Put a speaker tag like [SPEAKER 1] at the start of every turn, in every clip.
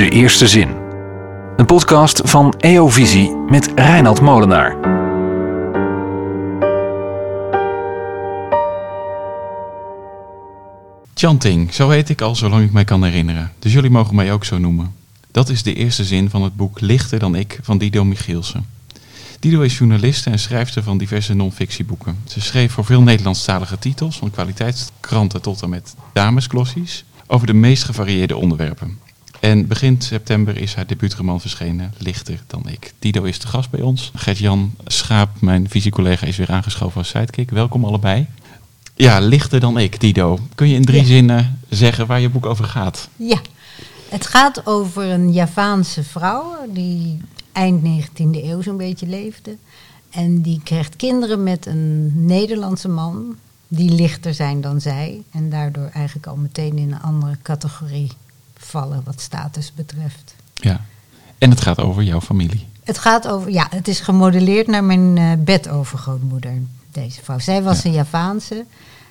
[SPEAKER 1] De Eerste Zin. Een podcast van EO Visie met Reinald Molenaar.
[SPEAKER 2] Chanting, zo heet ik al zolang ik mij kan herinneren. Dus jullie mogen mij ook zo noemen. Dat is de eerste zin van het boek Lichter dan ik van Dido Michielsen. Dido is journaliste en schrijfster van diverse non-fictieboeken. Ze schreef voor veel Nederlandstalige titels, van kwaliteitskranten tot en met damesglossies, over de meest gevarieerde onderwerpen. En begin september is haar debuutroman verschenen, Lichter dan ik. Dido is de gast bij ons. Gert-Jan Schaap, mijn visiecollega, is weer aangeschoven als sidekick. Welkom allebei. Ja, lichter dan ik, Dido. Kun je in drie
[SPEAKER 3] Ja.
[SPEAKER 2] zinnen zeggen waar je boek over gaat?
[SPEAKER 3] Ja, het gaat over een Javaanse vrouw die eind 19e eeuw zo'n beetje leefde. En die krijgt kinderen met een Nederlandse man die lichter zijn dan zij. En daardoor eigenlijk al meteen in een andere categorie vallen wat status betreft.
[SPEAKER 2] Ja. En het gaat over jouw familie.
[SPEAKER 3] Het gaat over, ja, het is gemodelleerd naar mijn eh, bedovergrootmoeder, deze vrouw. Zij was
[SPEAKER 2] Ja.
[SPEAKER 3] een Javaanse.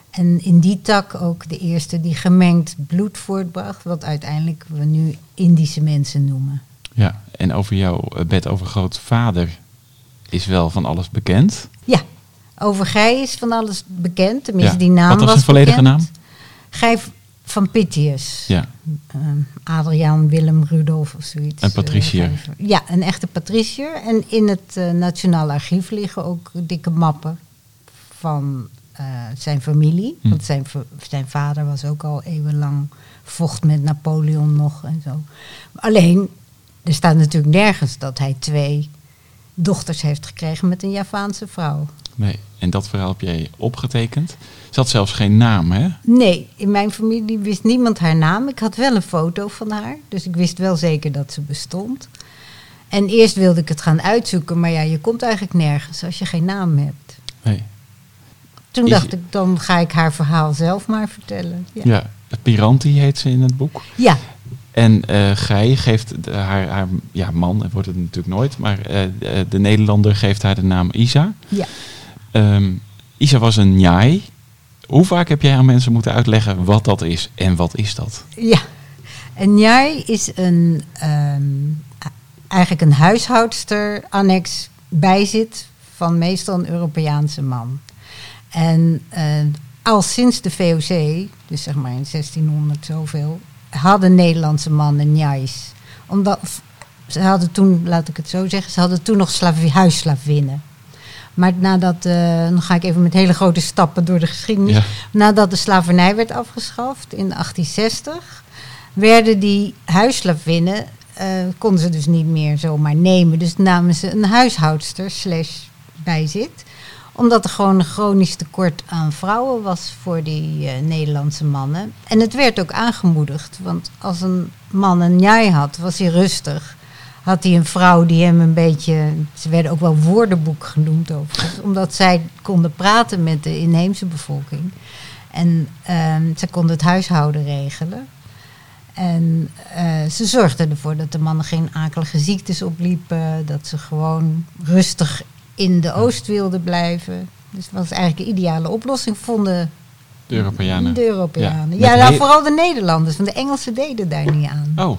[SPEAKER 3] En in die tak ook de eerste die gemengd bloed voortbracht, wat uiteindelijk we nu Indische mensen noemen.
[SPEAKER 2] Ja. En over jouw eh, bed over grootvader is wel van alles bekend.
[SPEAKER 3] Ja, over Gij is van alles bekend, tenminste
[SPEAKER 2] Ja.
[SPEAKER 3] die naam
[SPEAKER 2] Wat was
[SPEAKER 3] was
[SPEAKER 2] zijn volledige
[SPEAKER 3] bekend.
[SPEAKER 2] naam?
[SPEAKER 3] Gij van Pitius.
[SPEAKER 2] Ja.
[SPEAKER 3] Ehm, Adriaan Willem Rudolf of zoiets.
[SPEAKER 2] Een patriciër.
[SPEAKER 3] Eh, ja, een echte patriciër. En in het eh, Nationaal Archief liggen ook dikke mappen van eh, zijn familie.
[SPEAKER 2] Hm.
[SPEAKER 3] Want zijn, zijn vader was ook al eeuwenlang vocht met Napoleon nog en zo. Alleen, er staat natuurlijk nergens dat hij twee dochters heeft gekregen met een Javaanse vrouw.
[SPEAKER 2] Nee. En dat verhaal heb jij opgetekend. Ze had zelfs geen naam, hè?
[SPEAKER 3] Nee, in mijn familie wist niemand haar naam. Ik had wel een foto van haar, dus ik wist wel zeker dat ze bestond. En eerst wilde ik het gaan uitzoeken, maar ja, je komt eigenlijk nergens als je geen naam hebt.
[SPEAKER 2] Nee.
[SPEAKER 3] Toen
[SPEAKER 2] Is-
[SPEAKER 3] dacht ik, dan ga ik haar verhaal zelf maar vertellen. Ja,
[SPEAKER 2] Ja. Piranti heet ze in het boek.
[SPEAKER 3] ja,
[SPEAKER 2] En eh Gij geeft de- haar, haar ja, man, wordt het natuurlijk nooit, maar eh, de Nederlander geeft haar de naam Isa.
[SPEAKER 3] ja.
[SPEAKER 2] Ehm, Isa was een njai. Hoe vaak heb jij aan mensen moeten uitleggen wat dat is en wat is dat?
[SPEAKER 3] ja. Een njai is een, ehm, eigenlijk een huishoudster, annex bijzit van meestal een Europeaanse man. En eh, al sinds de VOC, dus zeg maar in 1600 zoveel, hadden Nederlandse mannen njais. Omdat ze hadden toen, laat ik het zo zeggen, ze hadden toen nog slavi- huisslavinnen. Maar nadat, eh, dan ga ik even met hele grote stappen door de geschiedenis.
[SPEAKER 2] Ja.
[SPEAKER 3] Nadat de slavernij werd afgeschaft in 1860, werden die huisslavinnen, eh, konden ze dus niet meer zomaar nemen. Dus namen ze een huishoudster slash bijzit omdat er gewoon een chronisch tekort aan vrouwen was voor die eh, Nederlandse mannen. En het werd ook aangemoedigd, want als een man een njai had, was hij rustig. Had hij een vrouw die hem een beetje. Ze werden ook wel woordenboek genoemd overigens, omdat zij konden praten met de inheemse bevolking. En ehm, ze konden het huishouden regelen. En eh, ze zorgden ervoor dat de mannen geen akelige ziektes opliepen. Dat ze gewoon rustig in de oost wilden blijven. Dus het was eigenlijk een ideale oplossing, vonden
[SPEAKER 2] De Europeanen.
[SPEAKER 3] de Europeanen.
[SPEAKER 2] Ja,
[SPEAKER 3] nou, vooral de Nederlanders, want de Engelsen deden daar niet aan.
[SPEAKER 2] Oh,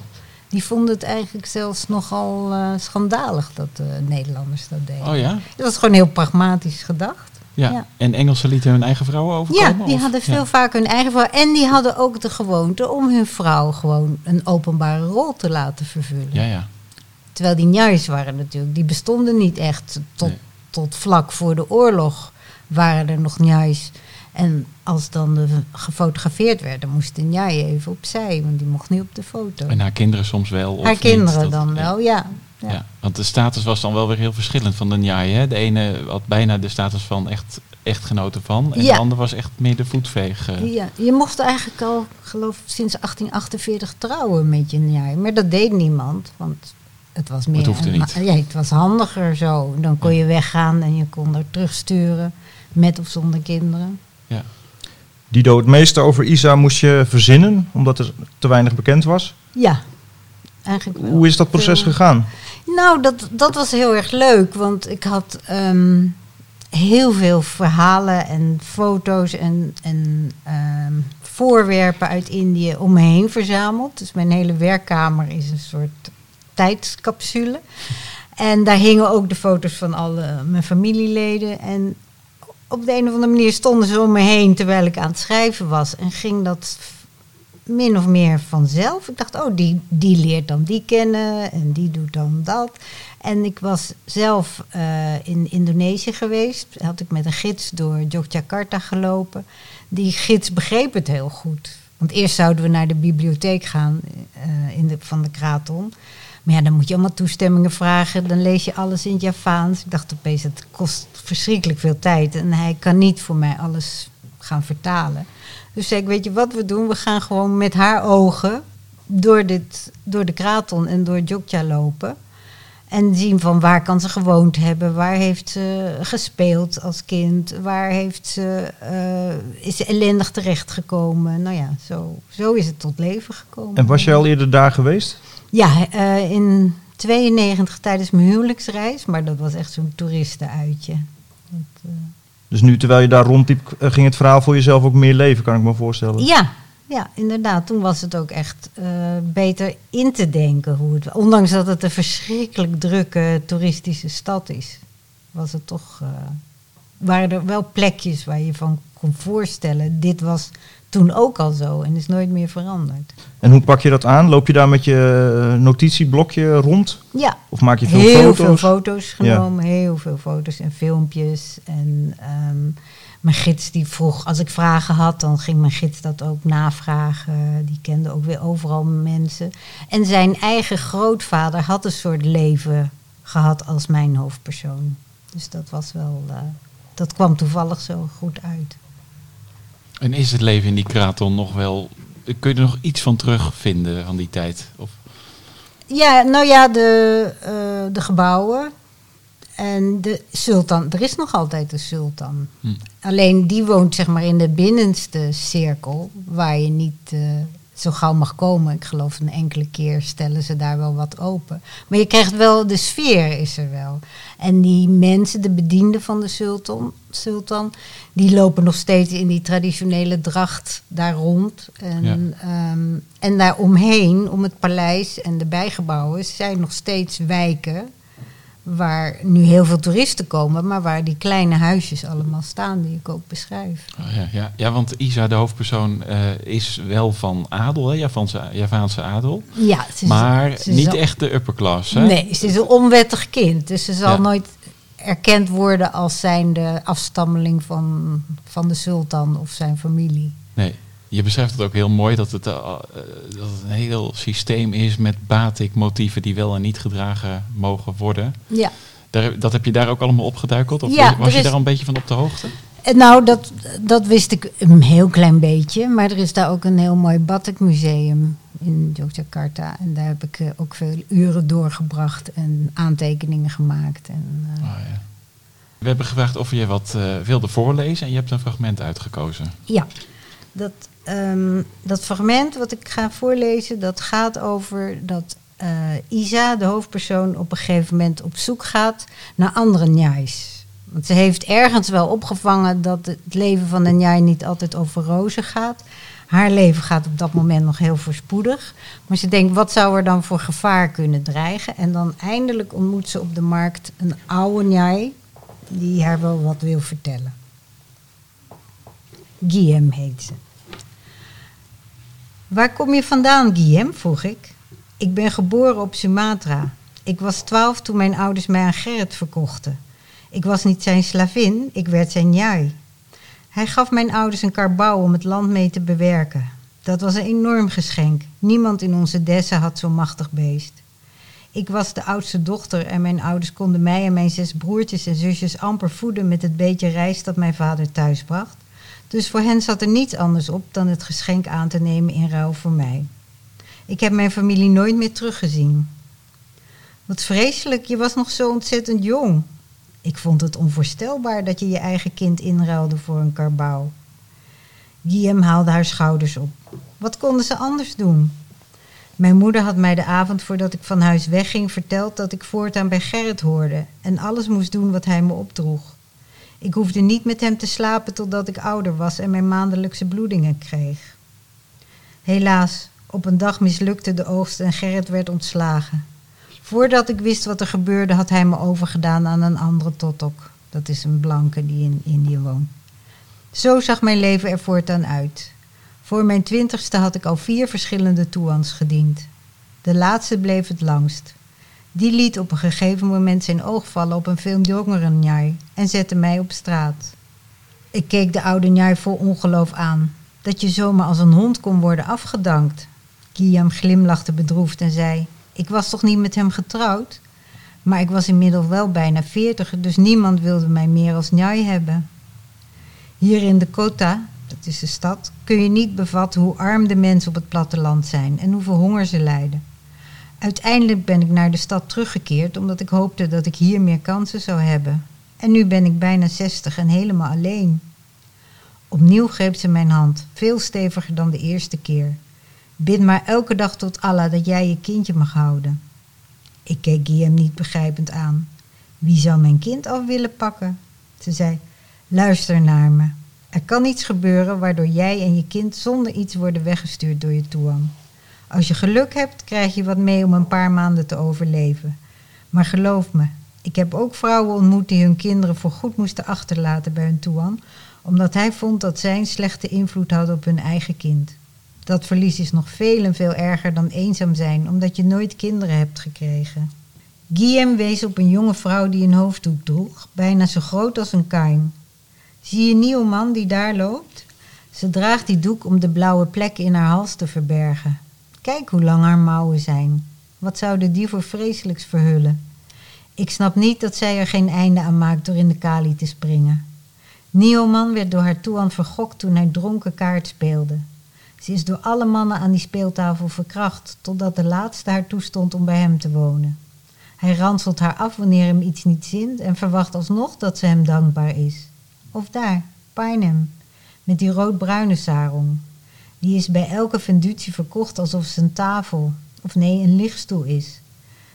[SPEAKER 3] Die vonden het eigenlijk zelfs nogal eh, schandalig dat de Nederlanders dat deden.
[SPEAKER 2] oh ja?
[SPEAKER 3] Dat was gewoon heel pragmatisch gedacht.
[SPEAKER 2] ja?
[SPEAKER 3] Ja.
[SPEAKER 2] En Engelsen lieten hun eigen vrouwen
[SPEAKER 3] Ja,
[SPEAKER 2] overkomen?
[SPEAKER 3] die
[SPEAKER 2] of-
[SPEAKER 3] hadden veel
[SPEAKER 2] Ja.
[SPEAKER 3] vaker hun eigen vrouw. En die hadden ook de gewoonte om hun vrouw gewoon een openbare rol te laten vervullen.
[SPEAKER 2] Ja, ja.
[SPEAKER 3] Terwijl die njais waren natuurlijk, die bestonden niet echt tot,
[SPEAKER 2] Nee.
[SPEAKER 3] tot vlak voor de oorlog waren er nog njais. En als dan de gefotografeerd werd, dan moest de njai even opzij, want die mocht niet op de foto.
[SPEAKER 2] En haar kinderen soms wel? Of
[SPEAKER 3] Haar
[SPEAKER 2] niet?
[SPEAKER 3] kinderen
[SPEAKER 2] Dat-
[SPEAKER 3] dan wel, ja. ja.
[SPEAKER 2] Ja. want de status was dan wel weer heel verschillend van de njai. Hè? De ene had bijna de status van echt echtgenoten van. En
[SPEAKER 3] Ja.
[SPEAKER 2] de ander was echt meer de voetveeg.
[SPEAKER 3] Ja, je mocht eigenlijk al, geloof ik, sinds 1848 trouwen met je njai. Maar dat deed niemand, want het was meer...
[SPEAKER 2] Het hoefde
[SPEAKER 3] een-
[SPEAKER 2] niet.
[SPEAKER 3] Ja, het was handiger zo. Dan kon je weggaan en je kon er terugsturen, met of zonder kinderen.
[SPEAKER 2] Ja.
[SPEAKER 4] Dido, het meeste over Isa moest je verzinnen, omdat er te weinig bekend was.
[SPEAKER 3] Ja, eigenlijk wel.
[SPEAKER 4] Hoe is dat proces gegaan?
[SPEAKER 3] Nou, dat, dat was heel erg leuk, want ik had ehm, heel veel verhalen en foto's en, en ehm, voorwerpen uit Indië om me heen verzameld. Dus mijn hele werkkamer is een soort tijdscapsule. En daar hingen ook de foto's van alle mijn familieleden. En op de een of andere manier stonden ze om me heen terwijl ik aan het schrijven was. En ging dat min of meer vanzelf. Ik dacht, oh, die, die leert dan die kennen en die doet dan dat. En ik was zelf eh, in Indonesië geweest. Had ik met een gids door Yogyakarta gelopen. Die gids begreep het heel goed. Want eerst zouden we naar de bibliotheek gaan uh, in de, van de Kraton. Maar ja, dan moet je allemaal toestemmingen vragen. Dan lees je alles in het Javaans. Ik dacht opeens, het kost verschrikkelijk veel tijd. En hij kan niet voor mij alles gaan vertalen. Dus zei ik, weet je wat we doen? We gaan gewoon met haar ogen door, dit, door de Kraton en door Jogja lopen. En zien van waar kan ze gewoond hebben, waar heeft ze gespeeld als kind, waar heeft ze, uh, is ze ellendig terechtgekomen. Nou ja, zo, zo is het tot leven gekomen.
[SPEAKER 4] En was je al eerder daar geweest?
[SPEAKER 3] Ja, uh, in 92 tijdens mijn huwelijksreis, maar dat was echt zo'n toeristenuitje. Dat, uh,
[SPEAKER 4] dus nu, terwijl je daar rondliep, ging het verhaal voor jezelf ook meer leven, kan ik me voorstellen.
[SPEAKER 3] Ja, ja, inderdaad. Toen was het ook echt uh, beter in te denken hoe het. Ondanks dat het een verschrikkelijk drukke toeristische stad is, was het toch. Uh, waren er wel plekjes waar je van kon voorstellen. Dit was toen ook al zo en is nooit meer veranderd.
[SPEAKER 4] En hoe pak je dat aan? Loop je daar met je notitieblokje rond?
[SPEAKER 3] Ja.
[SPEAKER 4] Of maak je veel
[SPEAKER 3] heel
[SPEAKER 4] foto's?
[SPEAKER 3] Heel veel foto's genomen, ja. heel veel foto's en filmpjes. En um, mijn gids die vroeg, als ik vragen had, dan ging mijn gids dat ook navragen. Die kende ook weer overal mensen. En zijn eigen grootvader had een soort leven gehad als mijn hoofdpersoon. Dus dat was wel, uh, dat kwam toevallig zo goed uit.
[SPEAKER 2] En is het leven in die kraton nog wel. Kun je er nog iets van terugvinden van die tijd? Of?
[SPEAKER 3] Ja, nou ja, de, uh, de gebouwen. En de sultan, er is nog altijd de sultan. Hm. Alleen die woont zeg maar in de binnenste cirkel, waar je niet uh, zo gauw mag komen. Ik geloof een enkele keer stellen ze daar wel wat open. Maar je krijgt wel, de sfeer is er wel. En die mensen, de bedienden van de sultan, sultan die lopen nog steeds in die traditionele dracht daar rond. En, ja. um, en daar omheen, om het paleis en de bijgebouwen, zijn nog steeds wijken waar nu heel veel toeristen komen, maar waar die kleine huisjes allemaal staan die ik ook beschrijf.
[SPEAKER 2] Oh, ja, ja. ja, want Isa, de hoofdpersoon, uh, is wel van adel, hè? Javaanse, Javaanse adel.
[SPEAKER 3] Ja, ze
[SPEAKER 2] maar
[SPEAKER 3] is, ze
[SPEAKER 2] niet echt de upper class. Hè?
[SPEAKER 3] Nee, ze is een onwettig kind, dus ze zal ja. nooit erkend worden als zijnde afstammeling van, van de sultan of zijn familie.
[SPEAKER 2] Nee. Je beschrijft het ook heel mooi dat het, uh, dat het een heel systeem is met batik-motieven die wel en niet gedragen mogen worden.
[SPEAKER 3] Ja.
[SPEAKER 2] Daar, dat heb je daar ook allemaal opgeduikeld? Of
[SPEAKER 3] ja,
[SPEAKER 2] was je
[SPEAKER 3] is,
[SPEAKER 2] daar al een beetje van op de hoogte?
[SPEAKER 3] Nou, dat, dat wist ik een heel klein beetje. Maar er is daar ook een heel mooi batikmuseum in Yogyakarta. En daar heb ik uh, ook veel uren doorgebracht en aantekeningen gemaakt. En, uh,
[SPEAKER 2] oh, ja. We hebben gevraagd of je wat uh, wilde voorlezen en je hebt een fragment uitgekozen.
[SPEAKER 3] Ja, dat, um, dat fragment wat ik ga voorlezen, dat gaat over dat uh, Isa, de hoofdpersoon, op een gegeven moment op zoek gaat naar andere njais. Want ze heeft ergens wel opgevangen dat het leven van een njai niet altijd over rozen gaat. Haar leven gaat op dat moment nog heel voorspoedig. Maar ze denkt, wat zou er dan voor gevaar kunnen dreigen? En dan eindelijk ontmoet ze op de markt een oude njai die haar wel wat wil vertellen. Guillem heet ze. Waar kom je vandaan, Guillem? vroeg ik. Ik ben geboren op Sumatra. Ik was twaalf toen mijn ouders mij aan Gerrit verkochten. Ik was niet zijn slavin, ik werd zijn njai. Hij gaf mijn ouders een karbouw om het land mee te bewerken. Dat was een enorm geschenk. Niemand in onze dessa had zo'n machtig beest. Ik was de oudste dochter en mijn ouders konden mij en mijn zes broertjes en zusjes amper voeden met het beetje rijst dat mijn vader thuis bracht. Dus voor hen zat er niets anders op dan het geschenk aan te nemen in ruil voor mij. Ik heb mijn familie nooit meer teruggezien. Wat vreselijk, je was nog zo ontzettend jong. Ik vond het onvoorstelbaar dat je je eigen kind inruilde voor een karbouw. Guillaume haalde haar schouders op. Wat konden ze anders doen? Mijn moeder had mij de avond voordat ik van huis wegging verteld dat ik voortaan bij Gerrit hoorde en alles moest doen wat hij me opdroeg. Ik hoefde niet met hem te slapen totdat ik ouder was en mijn maandelijkse bloedingen kreeg. Helaas, op een dag mislukte de oogst en Gerrit werd ontslagen. Voordat ik wist wat er gebeurde, had hij me overgedaan aan een andere totok. Dat is een blanke die in Indië woont. Zo zag mijn leven er voortaan uit. Voor mijn twintigste had ik al vier verschillende toeans gediend. De laatste bleef het langst. Die liet op een gegeven moment zijn oog vallen op een veel jongere njai en zette mij op straat. Ik keek de oude njai vol ongeloof aan. Dat je zomaar als een hond kon worden afgedankt. Guillaume glimlachte bedroefd en zei: Ik was toch niet met hem getrouwd? Maar ik was inmiddels wel bijna veertig, dus niemand wilde mij meer als njai hebben. Hier in de Kota, dat is de stad, kun je niet bevatten hoe arm de mensen op het platteland zijn en hoeveel honger ze lijden. Uiteindelijk ben ik naar de stad teruggekeerd omdat ik hoopte dat ik hier meer kansen zou hebben. En nu ben ik bijna zestig en helemaal alleen. Opnieuw greep ze mijn hand, veel steviger dan de eerste keer. Bid maar elke dag tot Allah dat jij je kindje mag houden. Ik keek Guillaume niet begrijpend aan. Wie zou mijn kind af willen pakken? Ze zei: Luister naar me. Er kan iets gebeuren waardoor jij en je kind zonder iets worden weggestuurd door je toean. Als je geluk hebt, krijg je wat mee om een paar maanden te overleven. Maar geloof me, ik heb ook vrouwen ontmoet die hun kinderen voorgoed moesten achterlaten bij hun toean, omdat hij vond dat zij een slechte invloed hadden op hun eigen kind. Dat verlies is nog veel en veel erger dan eenzaam zijn, omdat je nooit kinderen hebt gekregen. Guillaume wees op een jonge vrouw die een hoofddoek droeg, bijna zo groot als een kain. Zie je een nieuwe man die daar loopt? Ze draagt die doek om de blauwe plekken in haar hals te verbergen. Kijk hoe lang haar mouwen zijn. Wat zouden die voor vreselijks verhullen? Ik snap niet dat zij er geen einde aan maakt door in de kali te springen. Nioman werd door haar toean vergokt toen hij dronken kaart speelde. Ze is door alle mannen aan die speeltafel verkracht, totdat de laatste haar toestond om bij hem te wonen. Hij ranselt haar af wanneer hem iets niet zint en verwacht alsnog dat ze hem dankbaar is. Of daar, Painem, met die roodbruine sarong. Die is bij elke vendutie verkocht alsof ze een tafel, of nee, een lichtstoel is.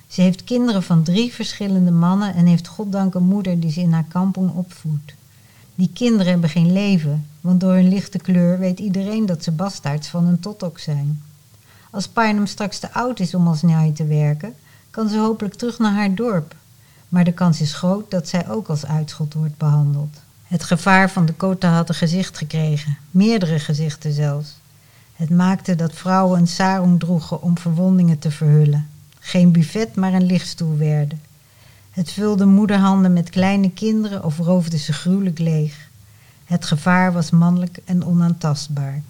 [SPEAKER 3] Ze heeft kinderen van drie verschillende mannen en heeft goddank een moeder die ze in haar kampong opvoedt. Die kinderen hebben geen leven, want door hun lichte kleur weet iedereen dat ze bastaards van een totok zijn. Als Painem straks te oud is om als njai te werken, kan ze hopelijk terug naar haar dorp. Maar de kans is groot dat zij ook als uitschot wordt behandeld. Het gevaar van de kota had een gezicht gekregen, meerdere gezichten zelfs. Het maakte dat vrouwen een sarong droegen om verwondingen te verhullen. Geen buffet, maar een lichtstoel werden. Het vulde moederhanden met kleine kinderen of roofde ze gruwelijk leeg. Het gevaar was mannelijk en onaantastbaar.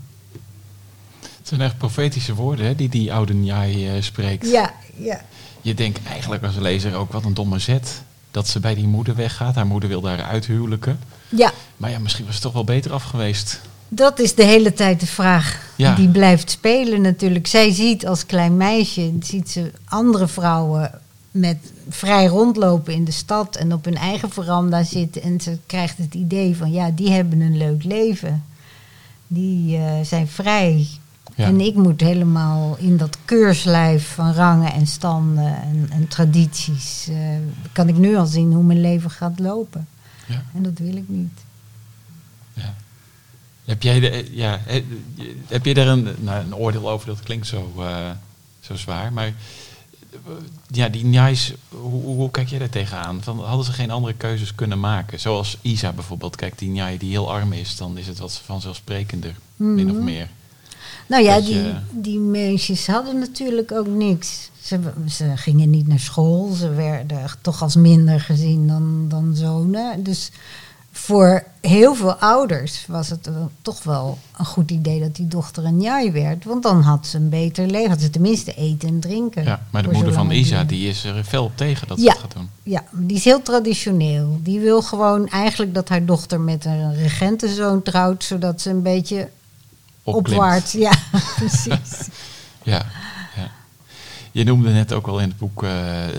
[SPEAKER 2] Het zijn echt profetische woorden hè, die die oude Njai eh, spreekt.
[SPEAKER 3] Ja, ja.
[SPEAKER 2] Je denkt eigenlijk als lezer ook wat een domme zet. Dat ze bij die moeder weggaat. Haar moeder wil daar uithuwelijken.
[SPEAKER 3] Ja,
[SPEAKER 2] Maar ja, misschien was het toch wel beter af geweest.
[SPEAKER 3] Dat is de hele tijd de vraag
[SPEAKER 2] Ja.
[SPEAKER 3] die blijft spelen natuurlijk. Zij ziet als klein meisje, ziet ze andere vrouwen met vrij rondlopen in de stad en op hun eigen veranda zitten. En ze krijgt het idee van, ja, die hebben een leuk leven. Die eh, zijn vrij.
[SPEAKER 2] Ja.
[SPEAKER 3] En ik moet helemaal in dat keurslijf van rangen en standen en, en tradities. eh, kan ik nu al zien hoe mijn leven gaat lopen.
[SPEAKER 2] Ja.
[SPEAKER 3] En dat wil ik niet.
[SPEAKER 2] Heb jij de, ja, he- heb je daar een, nou, een oordeel over? Dat klinkt zo, eh, zo zwaar. Maar eh, ja, die Njais, hoe, kijk jij daar tegenaan? Van, hadden ze geen andere keuzes kunnen maken? Zoals Isa bijvoorbeeld. Kijk, die Njai die heel arm is, dan is het wat vanzelfsprekender, min of
[SPEAKER 3] Mhm.
[SPEAKER 2] meer.
[SPEAKER 3] Nou ja, die, die meisjes hadden natuurlijk ook niks. Ze, ze gingen niet naar school. Ze werden toch als minder gezien dan, dan zonen. Dus voor heel veel ouders was het toch wel een goed idee dat die dochter een njai werd. Want dan had ze een beter leven. Had ze tenminste eten en drinken.
[SPEAKER 2] Ja, maar de moeder van Isa, die is er fel op tegen dat ze dat gaat doen.
[SPEAKER 3] Ja, die is heel traditioneel. Die wil gewoon eigenlijk dat haar dochter met een regentenzoon trouwt. Zodat ze een beetje
[SPEAKER 2] Opklimt.
[SPEAKER 3] opwaarts... Ja, precies.
[SPEAKER 2] Ja. Je noemde net ook al in het boek, eh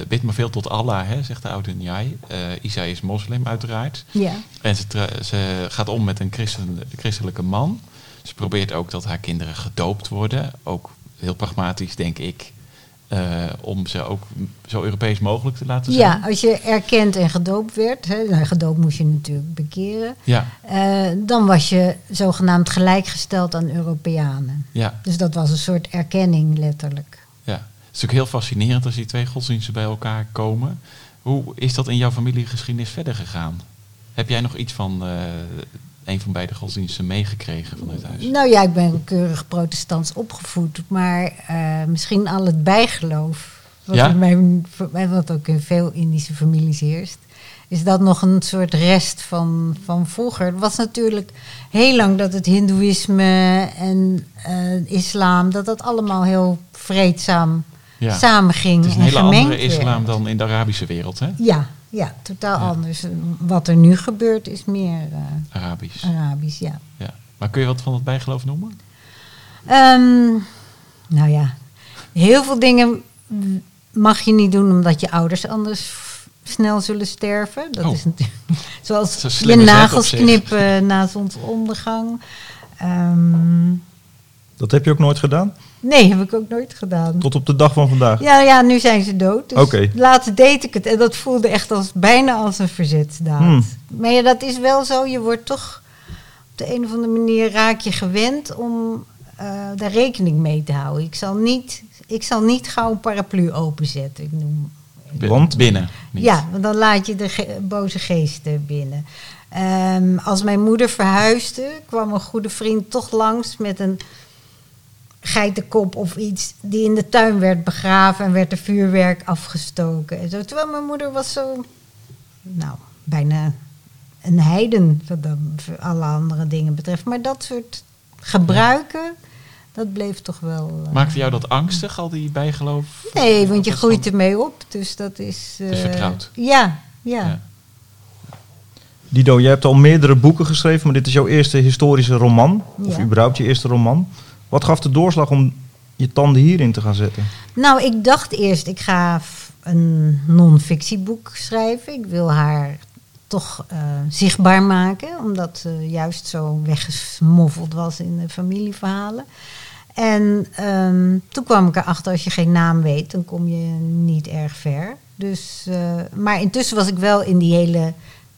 [SPEAKER 2] bid maar veel tot Allah, hè, zegt de oude Njai. Isa is moslim uiteraard.
[SPEAKER 3] Ja.
[SPEAKER 2] En ze, ze gaat om met een christen, christelijke man. Ze probeert ook dat haar kinderen gedoopt worden. Ook heel pragmatisch, denk ik. eh, om ze ook zo Europees mogelijk te laten zijn.
[SPEAKER 3] Ja, als je erkend en gedoopt werd, hè, nou, gedoopt moest je natuurlijk bekeren,
[SPEAKER 2] Ja,
[SPEAKER 3] dan was je zogenaamd gelijkgesteld aan Europeanen.
[SPEAKER 2] ja,
[SPEAKER 3] Dus dat was een soort erkenning letterlijk.
[SPEAKER 2] Is ook heel fascinerend als die twee godsdiensten bij elkaar komen. Hoe is dat in jouw familiegeschiedenis verder gegaan? Heb jij nog iets van eh, een van beide godsdiensten meegekregen vanuit huis?
[SPEAKER 3] Nou ja, ik ben keurig protestants opgevoed, maar eh, misschien al het bijgeloof, wat,
[SPEAKER 2] Ja?
[SPEAKER 3] in mijn, wat ook in veel Indische families heerst, is dat nog een soort rest van, van vroeger. Het was natuurlijk heel lang dat het hindoeïsme en eh, islam, dat dat allemaal heel vreedzaam
[SPEAKER 2] Ja.
[SPEAKER 3] samenging
[SPEAKER 2] Het is een
[SPEAKER 3] en
[SPEAKER 2] hele
[SPEAKER 3] gemengd
[SPEAKER 2] andere islam
[SPEAKER 3] werd.
[SPEAKER 2] dan in de Arabische wereld, hè?
[SPEAKER 3] Ja, ja, totaal
[SPEAKER 2] Ja.
[SPEAKER 3] anders. Wat er nu gebeurt is meer eh,
[SPEAKER 2] Arabisch.
[SPEAKER 3] Arabisch, ja.
[SPEAKER 2] Ja. Maar kun je wat van het bijgeloof noemen?
[SPEAKER 3] Ehm, nou ja, heel veel dingen mag je niet doen omdat je ouders anders snel zullen sterven. Dat
[SPEAKER 2] Oh.
[SPEAKER 3] is natuurlijk zoals je nagels knippen na zonsondergang. Ehm,
[SPEAKER 4] Dat heb je ook nooit gedaan?
[SPEAKER 3] Nee, heb ik ook nooit gedaan.
[SPEAKER 4] Tot op de dag van vandaag?
[SPEAKER 3] Ja, ja, nu zijn ze dood. Dus
[SPEAKER 4] Oké.
[SPEAKER 3] laatst deed ik het en dat voelde echt als, bijna als een verzetsdaad.
[SPEAKER 4] Hmm.
[SPEAKER 3] Maar ja, dat is wel zo. Je wordt toch op de een of andere manier raak je gewend om eh, daar rekening mee te houden. Ik zal niet, ik zal niet gauw een paraplu openzetten. Ik noem,
[SPEAKER 4] Want?
[SPEAKER 2] Binnen. Niet.
[SPEAKER 3] ja, want dan laat je de ge- boze geesten binnen. Ehm, als mijn moeder verhuisde, kwam een goede vriend toch langs met een geitenkop of iets die in de tuin werd begraven en werd er vuurwerk afgestoken. En zo. Terwijl mijn moeder was zo, nou, bijna een heiden wat alle andere dingen betreft. Maar dat soort gebruiken, dat bleef toch wel... eh,
[SPEAKER 2] Maakte jou dat angstig, al die bijgeloof?
[SPEAKER 3] Nee, want je groeit ermee op. Dus dat is...
[SPEAKER 2] is
[SPEAKER 3] eh,
[SPEAKER 2] vertrouwd.
[SPEAKER 3] Ja, ja.
[SPEAKER 2] Ja.
[SPEAKER 4] Dido, jij hebt al meerdere boeken geschreven, maar dit is jouw eerste historische roman. Of
[SPEAKER 3] Ja.
[SPEAKER 4] überhaupt je eerste roman. Wat gaf de doorslag om je tanden hierin te gaan zetten?
[SPEAKER 3] Nou, ik dacht eerst, ik ga een non-fictieboek schrijven. Ik wil haar toch eh, zichtbaar maken, omdat ze juist zo weggesmoffeld was in de familieverhalen. En ehm, toen kwam ik erachter, als je geen naam weet, dan kom je niet erg ver. Dus, eh, maar intussen was ik wel in die hele,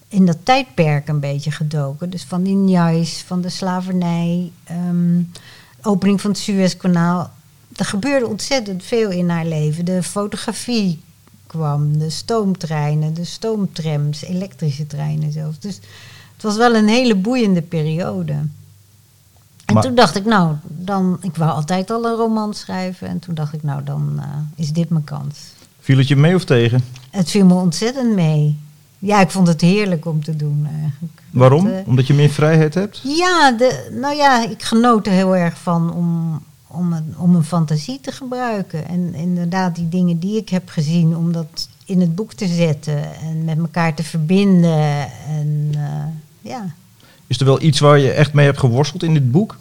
[SPEAKER 3] in dat tijdperk een beetje gedoken. Dus van die Njais, van de slavernij, ehm, opening van het Suezkanaal. Er gebeurde ontzettend veel in haar leven. De fotografie kwam, de stoomtreinen, de stoomtrams, elektrische treinen zelfs. Dus het was wel een hele boeiende periode. En
[SPEAKER 4] Maar-
[SPEAKER 3] toen dacht ik, nou, dan, ik wou altijd al een roman schrijven. En toen dacht ik, nou, dan eh, is dit mijn kans.
[SPEAKER 4] Viel het je mee of tegen?
[SPEAKER 3] Het viel me ontzettend mee. Ja, ik vond het heerlijk om te doen eigenlijk.
[SPEAKER 4] Waarom?
[SPEAKER 3] Eh,
[SPEAKER 4] Omdat je meer vrijheid hebt?
[SPEAKER 3] ja, de, nou ja, ik genoot er heel erg van om, om, een, om een fantasie te gebruiken. En inderdaad, die dingen die ik heb gezien, om dat in het boek te zetten en met elkaar te verbinden. En eh, ja.
[SPEAKER 4] Is er wel iets waar je echt mee hebt geworsteld in dit boek?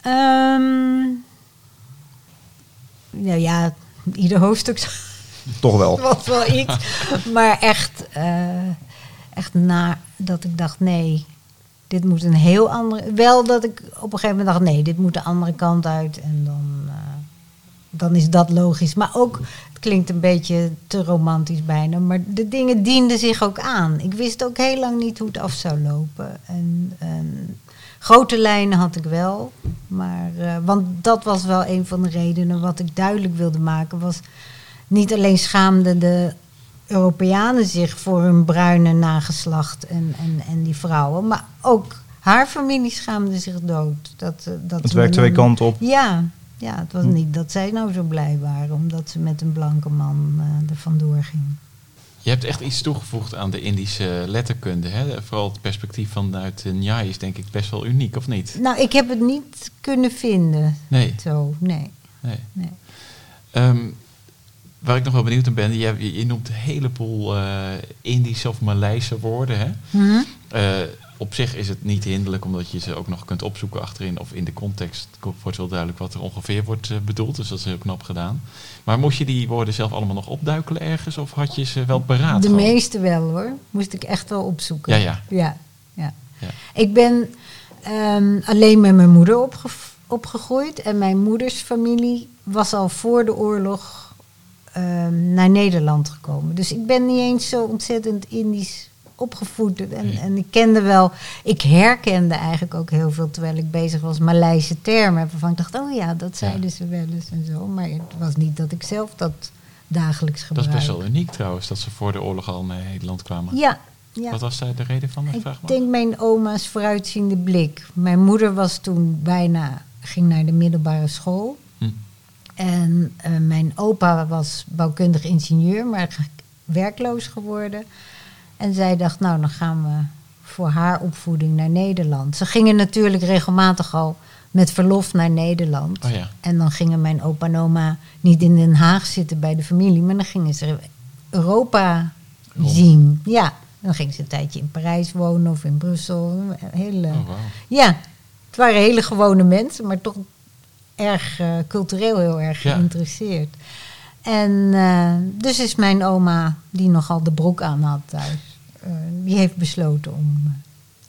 [SPEAKER 3] Ehm, nou ja, ieder hoofdstuk
[SPEAKER 4] Toch wel.
[SPEAKER 3] was wel iets. maar echt, eh, echt na dat ik dacht, nee, dit moet een heel andere... Wel dat ik op een gegeven moment dacht, nee, dit moet de andere kant uit. En dan, eh, dan is dat logisch. Maar ook, het klinkt een beetje te romantisch bijna, maar de dingen dienden zich ook aan. Ik wist ook heel lang niet hoe het af zou lopen. En, en grote lijnen had ik wel. Maar, eh, want dat was wel een van de redenen wat ik duidelijk wilde maken, was niet alleen schaamden de Europeanen zich voor hun bruine nageslacht en, en, en die vrouwen, maar ook haar familie schaamde zich dood. Dat, eh, dat
[SPEAKER 4] Het werkt twee kanten op.
[SPEAKER 3] Ja, ja, het was
[SPEAKER 4] Hm.
[SPEAKER 3] niet dat zij nou zo blij waren omdat ze met een blanke man eh er vandoor ging.
[SPEAKER 2] Je hebt echt iets toegevoegd aan de Indische letterkunde. Hè? Vooral het perspectief vanuit de Njai is denk ik best wel uniek, of niet?
[SPEAKER 3] Nou, ik heb het niet kunnen vinden.
[SPEAKER 2] Nee.
[SPEAKER 3] Zo, nee.
[SPEAKER 2] nee.
[SPEAKER 3] nee.
[SPEAKER 2] Ehm, waar ik nog wel benieuwd naar ben, je, je, noemt een heleboel eh, Indische of Maleise woorden. Hè?
[SPEAKER 3] Mhm.
[SPEAKER 2] Eh, op zich is het niet hinderlijk, omdat je ze ook nog kunt opzoeken achterin. Of in de context wordt wel duidelijk wat er ongeveer wordt eh, bedoeld. Dus dat is heel knap gedaan. Maar moest je die woorden zelf allemaal nog opduikelen ergens? Of had je ze wel paraat?
[SPEAKER 3] De
[SPEAKER 2] gewoon?
[SPEAKER 3] meeste wel hoor. Moest ik echt wel opzoeken.
[SPEAKER 2] Ja, ja.
[SPEAKER 3] Ja, ja.
[SPEAKER 2] Ja.
[SPEAKER 3] Ik ben ehm, alleen met mijn moeder opgev- opgegroeid. En mijn moeders familie was al voor de oorlog ehm, naar Nederland gekomen. Dus ik ben niet eens zo ontzettend Indisch opgevoed. En,
[SPEAKER 2] Nee.
[SPEAKER 3] en ik kende wel, ik herkende eigenlijk ook heel veel terwijl ik bezig was Maleise termen. Waarvan ik dacht, oh ja, dat zeiden ze wel eens en zo. Maar het was niet dat ik zelf dat dagelijks
[SPEAKER 2] Dat
[SPEAKER 3] gebruikte.
[SPEAKER 2] is best wel uniek trouwens, dat ze voor de oorlog al naar Nederland kwamen.
[SPEAKER 3] Ja, ja.
[SPEAKER 2] Wat was daar de reden van?
[SPEAKER 3] Ik
[SPEAKER 2] Vraag
[SPEAKER 3] denk mijn oma's vooruitziende blik. Mijn moeder was toen bijna, ging naar de middelbare school.
[SPEAKER 2] Hm.
[SPEAKER 3] En eh, mijn opa was bouwkundig ingenieur, maar werkloos geworden. En zij dacht, nou dan gaan we voor haar opvoeding naar Nederland. Ze gingen natuurlijk regelmatig al met verlof naar Nederland.
[SPEAKER 2] Oh ja.
[SPEAKER 3] En dan gingen mijn opa en oma niet in Den Haag zitten bij de familie, maar dan gingen ze Europa
[SPEAKER 2] Rond.
[SPEAKER 3] zien. Ja, dan gingen ze een tijdje in Parijs wonen of in Brussel. Hele,
[SPEAKER 2] Oh.
[SPEAKER 3] Ja, het waren hele gewone mensen, maar toch erg eh, cultureel heel erg
[SPEAKER 2] Ja.
[SPEAKER 3] geïnteresseerd. En eh, dus is mijn oma, die nogal de broek aan had thuis, eh, die heeft besloten om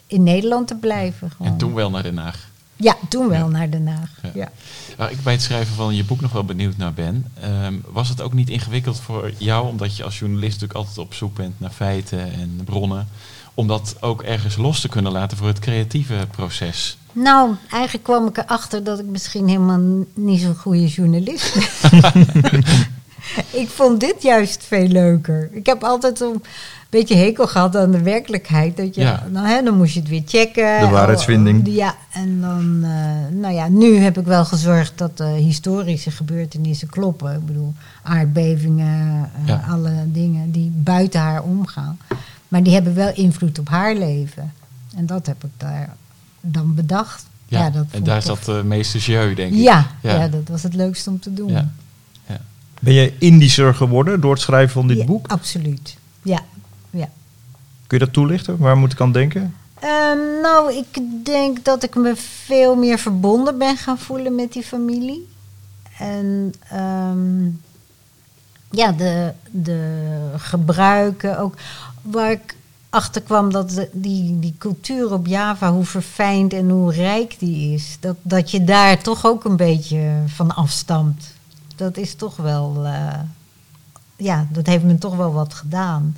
[SPEAKER 3] in Nederland te blijven. Gewoon.
[SPEAKER 2] En toen wel naar Den Haag.
[SPEAKER 3] Ja, toen wel
[SPEAKER 2] Ja.
[SPEAKER 3] naar Den Haag.
[SPEAKER 2] Ja.
[SPEAKER 3] Ja.
[SPEAKER 2] Waar ik bij het schrijven van je boek nog wel benieuwd naar ben. ehm, was het ook niet ingewikkeld voor jou, omdat je als journalist natuurlijk altijd op zoek bent naar feiten en bronnen, om dat ook ergens los te kunnen laten voor het creatieve proces?
[SPEAKER 3] Nou, eigenlijk kwam ik erachter dat ik misschien helemaal niet zo'n goede journalist ben. ik vond dit juist veel leuker. Ik heb altijd een beetje hekel gehad aan de werkelijkheid. Dat je,
[SPEAKER 2] Ja.
[SPEAKER 3] nou, hè, dan moest je het weer checken.
[SPEAKER 4] De waarheidsvinding.
[SPEAKER 3] Oh, Ja, en dan, eh, nou ja, nu heb ik wel gezorgd dat de historische gebeurtenissen kloppen. Ik bedoel, aardbevingen, eh,
[SPEAKER 2] Ja.
[SPEAKER 3] alle dingen die buiten haar omgaan. Maar die hebben wel invloed op haar leven. En dat heb ik daar dan bedacht.
[SPEAKER 2] Ja,
[SPEAKER 3] dat
[SPEAKER 2] en daar zat de meeste jeu, denk ik.
[SPEAKER 3] ja,
[SPEAKER 2] Ja.
[SPEAKER 3] ja. dat was het leukste om te doen.
[SPEAKER 2] Ja.
[SPEAKER 4] Ben je Indischer geworden door het schrijven van dit
[SPEAKER 3] Ja,
[SPEAKER 4] boek?
[SPEAKER 3] Absoluut. Ja, ja.
[SPEAKER 4] Kun je dat toelichten? Waar moet ik aan denken?
[SPEAKER 3] Ehm, nou, ik denk dat ik me veel meer verbonden ben gaan voelen met die familie. En ehm, ja, de, de gebruiken ook. Waar ik achter kwam dat de- die, die cultuur op Java, hoe verfijnd en hoe rijk die is. Dat, dat je daar toch ook een beetje van afstamt. Dat is toch wel. eh, ja, dat heeft me toch wel wat gedaan.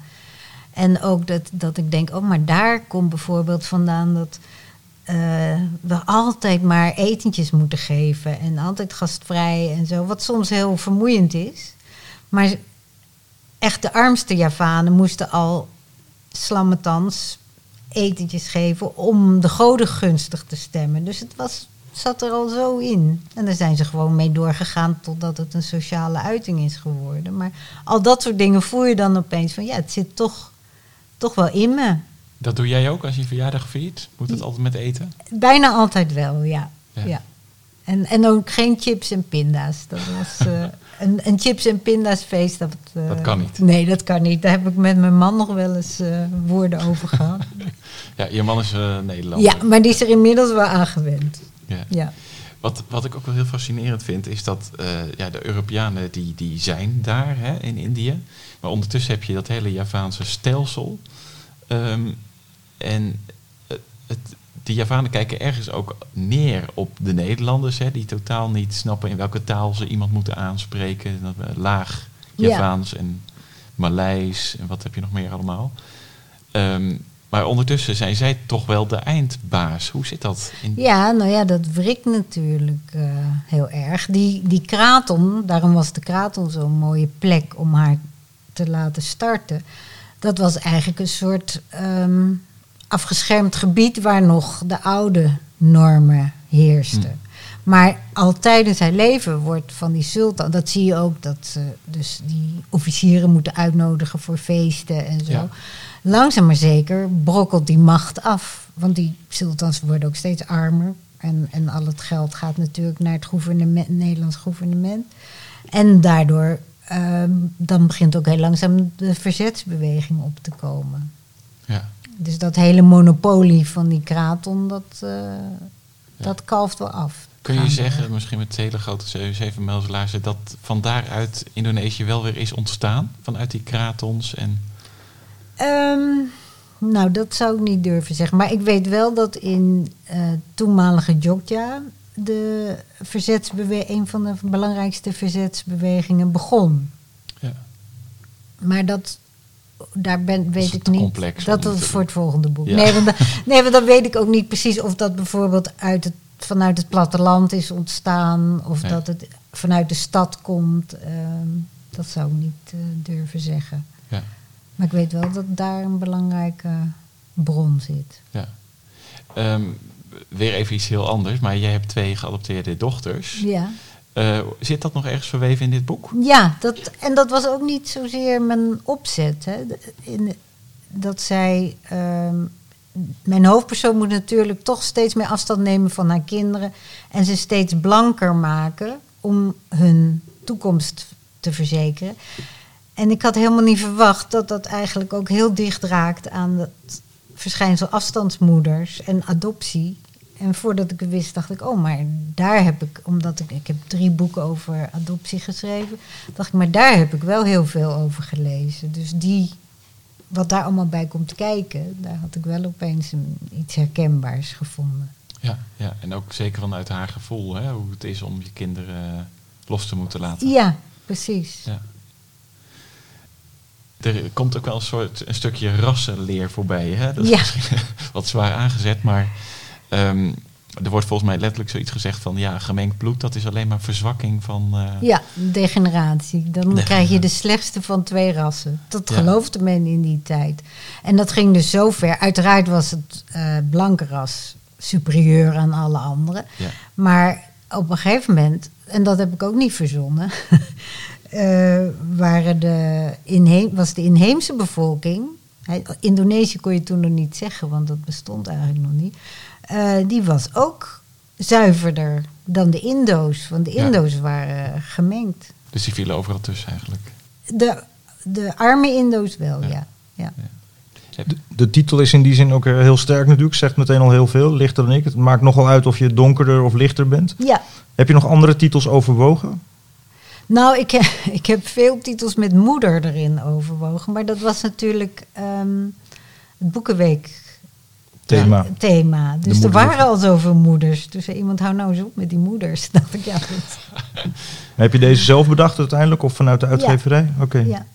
[SPEAKER 3] En ook dat, dat ik denk, oh, maar daar komt bijvoorbeeld vandaan dat eh, we altijd maar etentjes moeten geven en altijd gastvrij en zo, wat soms heel vermoeiend is. Maar echt de armste Javanen moesten al slammetans etentjes geven om de goden gunstig te stemmen. Dus het was, zat er al zo in. En daar zijn ze gewoon mee doorgegaan totdat het een sociale uiting is geworden. Maar al dat soort dingen voel je dan opeens van ja, het zit toch, toch wel in me.
[SPEAKER 2] Dat doe jij ook als je verjaardag viert? Moet het altijd met eten?
[SPEAKER 3] Bijna altijd wel, ja.
[SPEAKER 2] Ja.
[SPEAKER 3] ja. En, en ook geen chips en pinda's. Dat was eh, een, een chips en pinda's feest. Dat, eh,
[SPEAKER 2] Dat kan niet.
[SPEAKER 3] Nee, dat kan niet. Daar heb ik met mijn man nog wel eens eh, woorden over gehad.
[SPEAKER 2] Ja, je man is Nederlander.
[SPEAKER 3] ja, maar die is er inmiddels wel aan gewend.
[SPEAKER 2] Ja.
[SPEAKER 3] Ja.
[SPEAKER 2] Wat, wat ik ook wel heel fascinerend vind, is dat ja, de Europeanen die, die zijn daar hè, in Indië. Maar ondertussen heb je dat hele Javaanse stelsel. Ehm, en het, de Javanen kijken ergens ook neer op de Nederlanders, hè, die totaal niet snappen in welke taal ze iemand moeten aanspreken. Eh, laag
[SPEAKER 3] Ja.
[SPEAKER 2] Javaans en Maleis en wat heb je nog meer allemaal. Ehm, maar ondertussen zijn zij toch wel de eindbaas. Hoe zit dat? In,
[SPEAKER 3] Ja, nou ja, dat wrikt natuurlijk eh, heel erg. Die, die kraton, daarom was de kraton zo'n mooie plek om haar te laten starten. Dat was eigenlijk een soort ehm, afgeschermd gebied waar nog de oude normen heersten.
[SPEAKER 2] Hmm.
[SPEAKER 3] Maar al tijdens haar leven wordt van die sultan, dat zie je ook, dat ze dus die officieren moeten uitnodigen voor feesten en zo.
[SPEAKER 2] Ja.
[SPEAKER 3] Langzaam maar zeker brokkelt die macht af. Want die sultans worden ook steeds armer. En, en al het geld gaat natuurlijk naar het gouvernement, Nederlands gouvernement. En daardoor ehm, dan begint ook heel langzaam de verzetsbeweging op te komen.
[SPEAKER 2] Ja.
[SPEAKER 3] Dus dat hele monopolie van die kraton, dat, eh, dat kalft wel af.
[SPEAKER 2] Kun je zeggen, misschien met hele grote 7 mijlslaarzen, dat van daaruit Indonesië wel weer is ontstaan? Vanuit die kratons en...
[SPEAKER 3] Ehm, nou, dat zou ik niet durven zeggen. Maar ik weet wel dat in eh, toenmalige Jogja de verzetsbewe een van de belangrijkste verzetsbewegingen begon.
[SPEAKER 2] Ja.
[SPEAKER 3] Maar dat, daar ben, weet
[SPEAKER 2] is
[SPEAKER 3] ik niet.
[SPEAKER 2] complex
[SPEAKER 3] dat
[SPEAKER 2] te
[SPEAKER 3] is voor het volgende boek.
[SPEAKER 2] Ja.
[SPEAKER 3] Nee, want, da- nee, want dan weet ik ook niet precies of dat bijvoorbeeld uit het, vanuit het platteland is ontstaan. Of
[SPEAKER 2] Nee.
[SPEAKER 3] dat het vanuit de stad komt. Ehm, dat zou ik niet eh, durven zeggen.
[SPEAKER 2] Ja.
[SPEAKER 3] Maar ik weet wel dat daar een belangrijke bron zit.
[SPEAKER 2] Ja. Ehm, weer even iets heel anders, maar jij hebt twee geadopteerde dochters.
[SPEAKER 3] Ja.
[SPEAKER 2] Eh, zit dat nog ergens verweven in dit boek?
[SPEAKER 3] Ja, dat, en dat was ook niet zozeer mijn opzet. Hè. In, dat zij. ehm, mijn hoofdpersoon moet natuurlijk toch steeds meer afstand nemen van haar kinderen. En ze steeds blanker maken om hun toekomst te verzekeren. En ik had helemaal niet verwacht dat dat eigenlijk ook heel dicht raakt aan het verschijnsel afstandsmoeders en adoptie. En voordat ik het wist, dacht ik, oh, maar daar heb ik, omdat ik, ik heb drie boeken over adoptie geschreven, dacht ik, maar daar heb ik wel heel veel over gelezen. Dus die, wat daar allemaal bij komt kijken, daar had ik wel opeens een, iets herkenbaars gevonden.
[SPEAKER 2] Ja, ja, en ook zeker vanuit haar gevoel, hè, hoe het is om je kinderen los te moeten laten.
[SPEAKER 3] Ja, precies.
[SPEAKER 2] Ja. Er komt ook wel een soort een stukje rassenleer voorbij. Hè? Dat is
[SPEAKER 3] Ja.
[SPEAKER 2] misschien wat zwaar aangezet, maar ehm, er wordt volgens mij letterlijk zoiets gezegd van ja, gemengd bloed, dat is alleen maar verzwakking van. eh,
[SPEAKER 3] Ja, degeneratie. Dan
[SPEAKER 2] Degeneratie.
[SPEAKER 3] krijg je de slechtste van twee rassen. Dat
[SPEAKER 2] Ja.
[SPEAKER 3] geloofde men in die tijd. En dat ging dus zo ver. Uiteraard was het eh, blanke ras superieur aan alle anderen.
[SPEAKER 2] Ja.
[SPEAKER 3] Maar op een gegeven moment, en dat heb ik ook niet verzonnen, eh, waren de inheem, was de inheemse bevolking. Indonesië kon je toen nog niet zeggen, want dat bestond eigenlijk nog niet. Eh, die was ook zuiverder dan de Indo's. Want de
[SPEAKER 2] Ja.
[SPEAKER 3] Indo's waren gemengd.
[SPEAKER 2] Dus die vielen overal tussen eigenlijk.
[SPEAKER 3] De, de arme Indo's wel,
[SPEAKER 2] Ja.
[SPEAKER 3] ja. ja.
[SPEAKER 4] De, de titel is in die zin ook eh, heel sterk natuurlijk. Zegt meteen al heel veel. Lichter dan ik. Het maakt nogal uit of je donkerder of lichter bent.
[SPEAKER 3] ja.
[SPEAKER 4] Heb je nog andere titels overwogen?
[SPEAKER 3] Nou, ik, he- ik heb veel titels met moeder erin overwogen. Maar dat was natuurlijk ehm, het Boekenweek
[SPEAKER 4] Thema.
[SPEAKER 3] Thema. Dus er waren al zoveel moeders. Dus iemand, hou nou eens op met die moeders. dacht ik, ja goed.
[SPEAKER 4] Heb je deze zelf bedacht uiteindelijk of vanuit de uitgeverij? Oké,
[SPEAKER 3] Ja.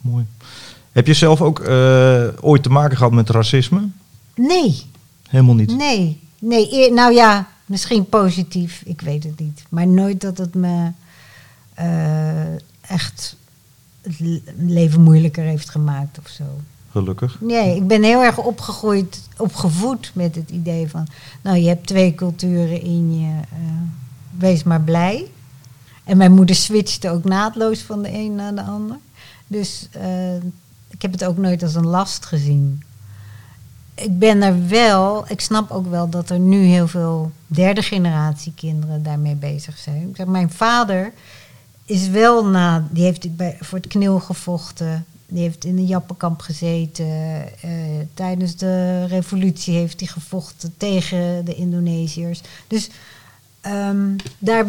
[SPEAKER 4] mooi. Heb je zelf ook eh, ooit te maken gehad met racisme?
[SPEAKER 3] Nee,
[SPEAKER 4] Helemaal niet.
[SPEAKER 3] nee. nee nou ja, misschien positief. Ik weet het niet. Maar nooit dat het me eh, echt het le- leven moeilijker heeft gemaakt of zo.
[SPEAKER 4] Gelukkig.
[SPEAKER 3] Nee, ik ben heel erg opgegroeid, opgevoed met het idee van... nou, je hebt twee culturen in je, eh, wees maar blij. En mijn moeder switchte ook naadloos van de een naar de ander. Dus eh, ik heb het ook nooit als een last gezien. Ik ben er wel, ik snap ook wel dat er nu heel veel derde generatie kinderen daarmee bezig zijn. Mijn vader is wel na, die heeft voor het knil gevochten. Die heeft in een jappenkamp gezeten. eh, tijdens de revolutie heeft hij gevochten tegen de Indonesiërs. Dus ehm, daar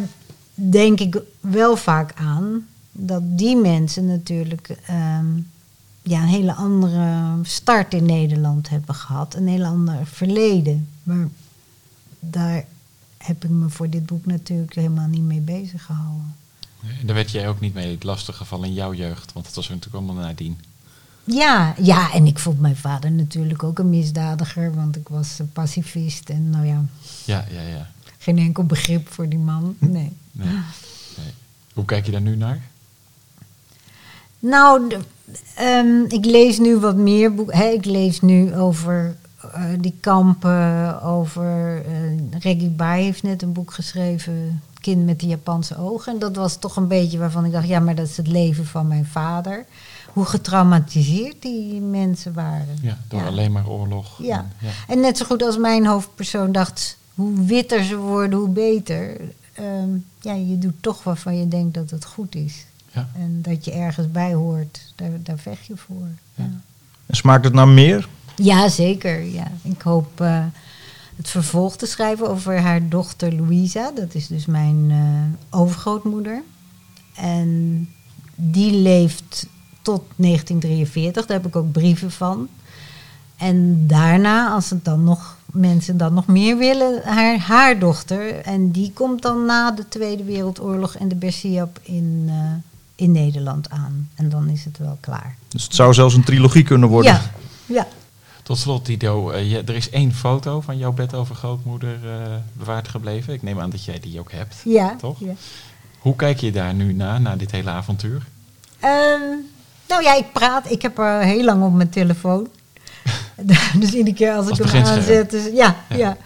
[SPEAKER 3] denk ik wel vaak aan dat die mensen natuurlijk ehm, ja, een hele andere start in Nederland hebben gehad. Een heel ander verleden. Maar daar heb ik me voor dit boek natuurlijk helemaal niet mee bezig gehouden.
[SPEAKER 2] En daar werd jij ook niet mee lastig gevallen in jouw jeugd, want dat was natuurlijk allemaal nadien.
[SPEAKER 3] Ja, ja, en ik vond mijn vader natuurlijk ook een misdadiger, want ik was een pacifist en nou ja,
[SPEAKER 2] Ja, ja, ja.
[SPEAKER 3] geen enkel begrip voor die man. Nee.
[SPEAKER 2] Nee. nee. Hoe kijk je daar nu naar?
[SPEAKER 3] Nou, de- ehm, ik lees nu wat meer boeken. Ik lees nu over eh, die kampen, over... eh Reggie Bai heeft net een boek geschreven, Kind met de Japanse ogen. En dat was toch een beetje waarvan ik dacht, ja, maar dat is het leven van mijn vader. Hoe getraumatiseerd die mensen waren.
[SPEAKER 2] Ja, door
[SPEAKER 3] Ja.
[SPEAKER 2] alleen maar oorlog.
[SPEAKER 3] Ja.
[SPEAKER 2] En, ja.
[SPEAKER 3] En net zo goed als mijn hoofdpersoon dacht, hoe witter ze worden, hoe beter. Ehm, ja, je doet toch waarvan je denkt dat het goed is.
[SPEAKER 2] Ja.
[SPEAKER 3] En dat je ergens bij hoort, daar, daar vecht je voor. Ja,
[SPEAKER 4] En smaakt het naar meer?
[SPEAKER 3] ja zeker. Ja. Ik hoop eh, het vervolg te schrijven over haar dochter Louisa. Dat is dus mijn eh, overgrootmoeder. En die leeft tot 1943. Daar heb ik ook brieven van. En daarna, als het dan nog mensen dan nog meer willen, haar, haar dochter. En die komt dan na de Tweede Wereldoorlog en de Bersiap in, eh, in Nederland aan. En dan is het wel klaar.
[SPEAKER 4] Dus het zou zelfs een trilogie kunnen worden.
[SPEAKER 3] Ja, ja.
[SPEAKER 2] Tot slot, Dido, eh, je- er is één foto van jouw bed over grootmoeder eh, bewaard gebleven. Ik neem aan dat jij die ook hebt.
[SPEAKER 3] ja,
[SPEAKER 2] Toch?
[SPEAKER 3] ja.
[SPEAKER 2] Hoe kijk je daar nu naar, na dit hele avontuur?
[SPEAKER 3] Ehm, nou ja, ik praat. Ik heb er heel lang op mijn telefoon. dus iedere keer als,
[SPEAKER 2] Als
[SPEAKER 3] ik hem aanzet. Dus, ja,
[SPEAKER 2] Ja.
[SPEAKER 3] ja.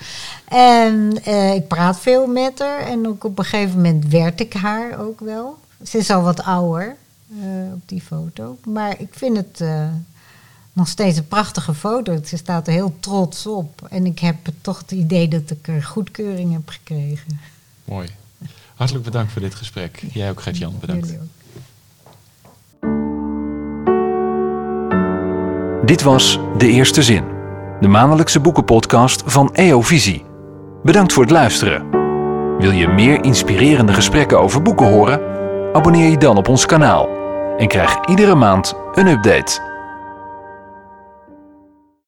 [SPEAKER 3] En eh, ik praat veel met haar. En ook op een gegeven moment werd ik haar ook wel. Ze is al wat ouder op die foto. Maar ik vind het nog steeds een prachtige foto. Ze staat er heel trots op. En ik heb toch het idee dat ik er goedkeuring heb gekregen.
[SPEAKER 2] Mooi. Hartelijk bedankt voor dit gesprek. Jij ook, Gert-Jan. Bedankt.
[SPEAKER 1] Dit was De Eerste Zin, de maandelijkse boekenpodcast van EO Visie. Bedankt voor het luisteren. Wil je meer inspirerende gesprekken over boeken horen? Abonneer je dan op ons kanaal en krijg iedere maand een update.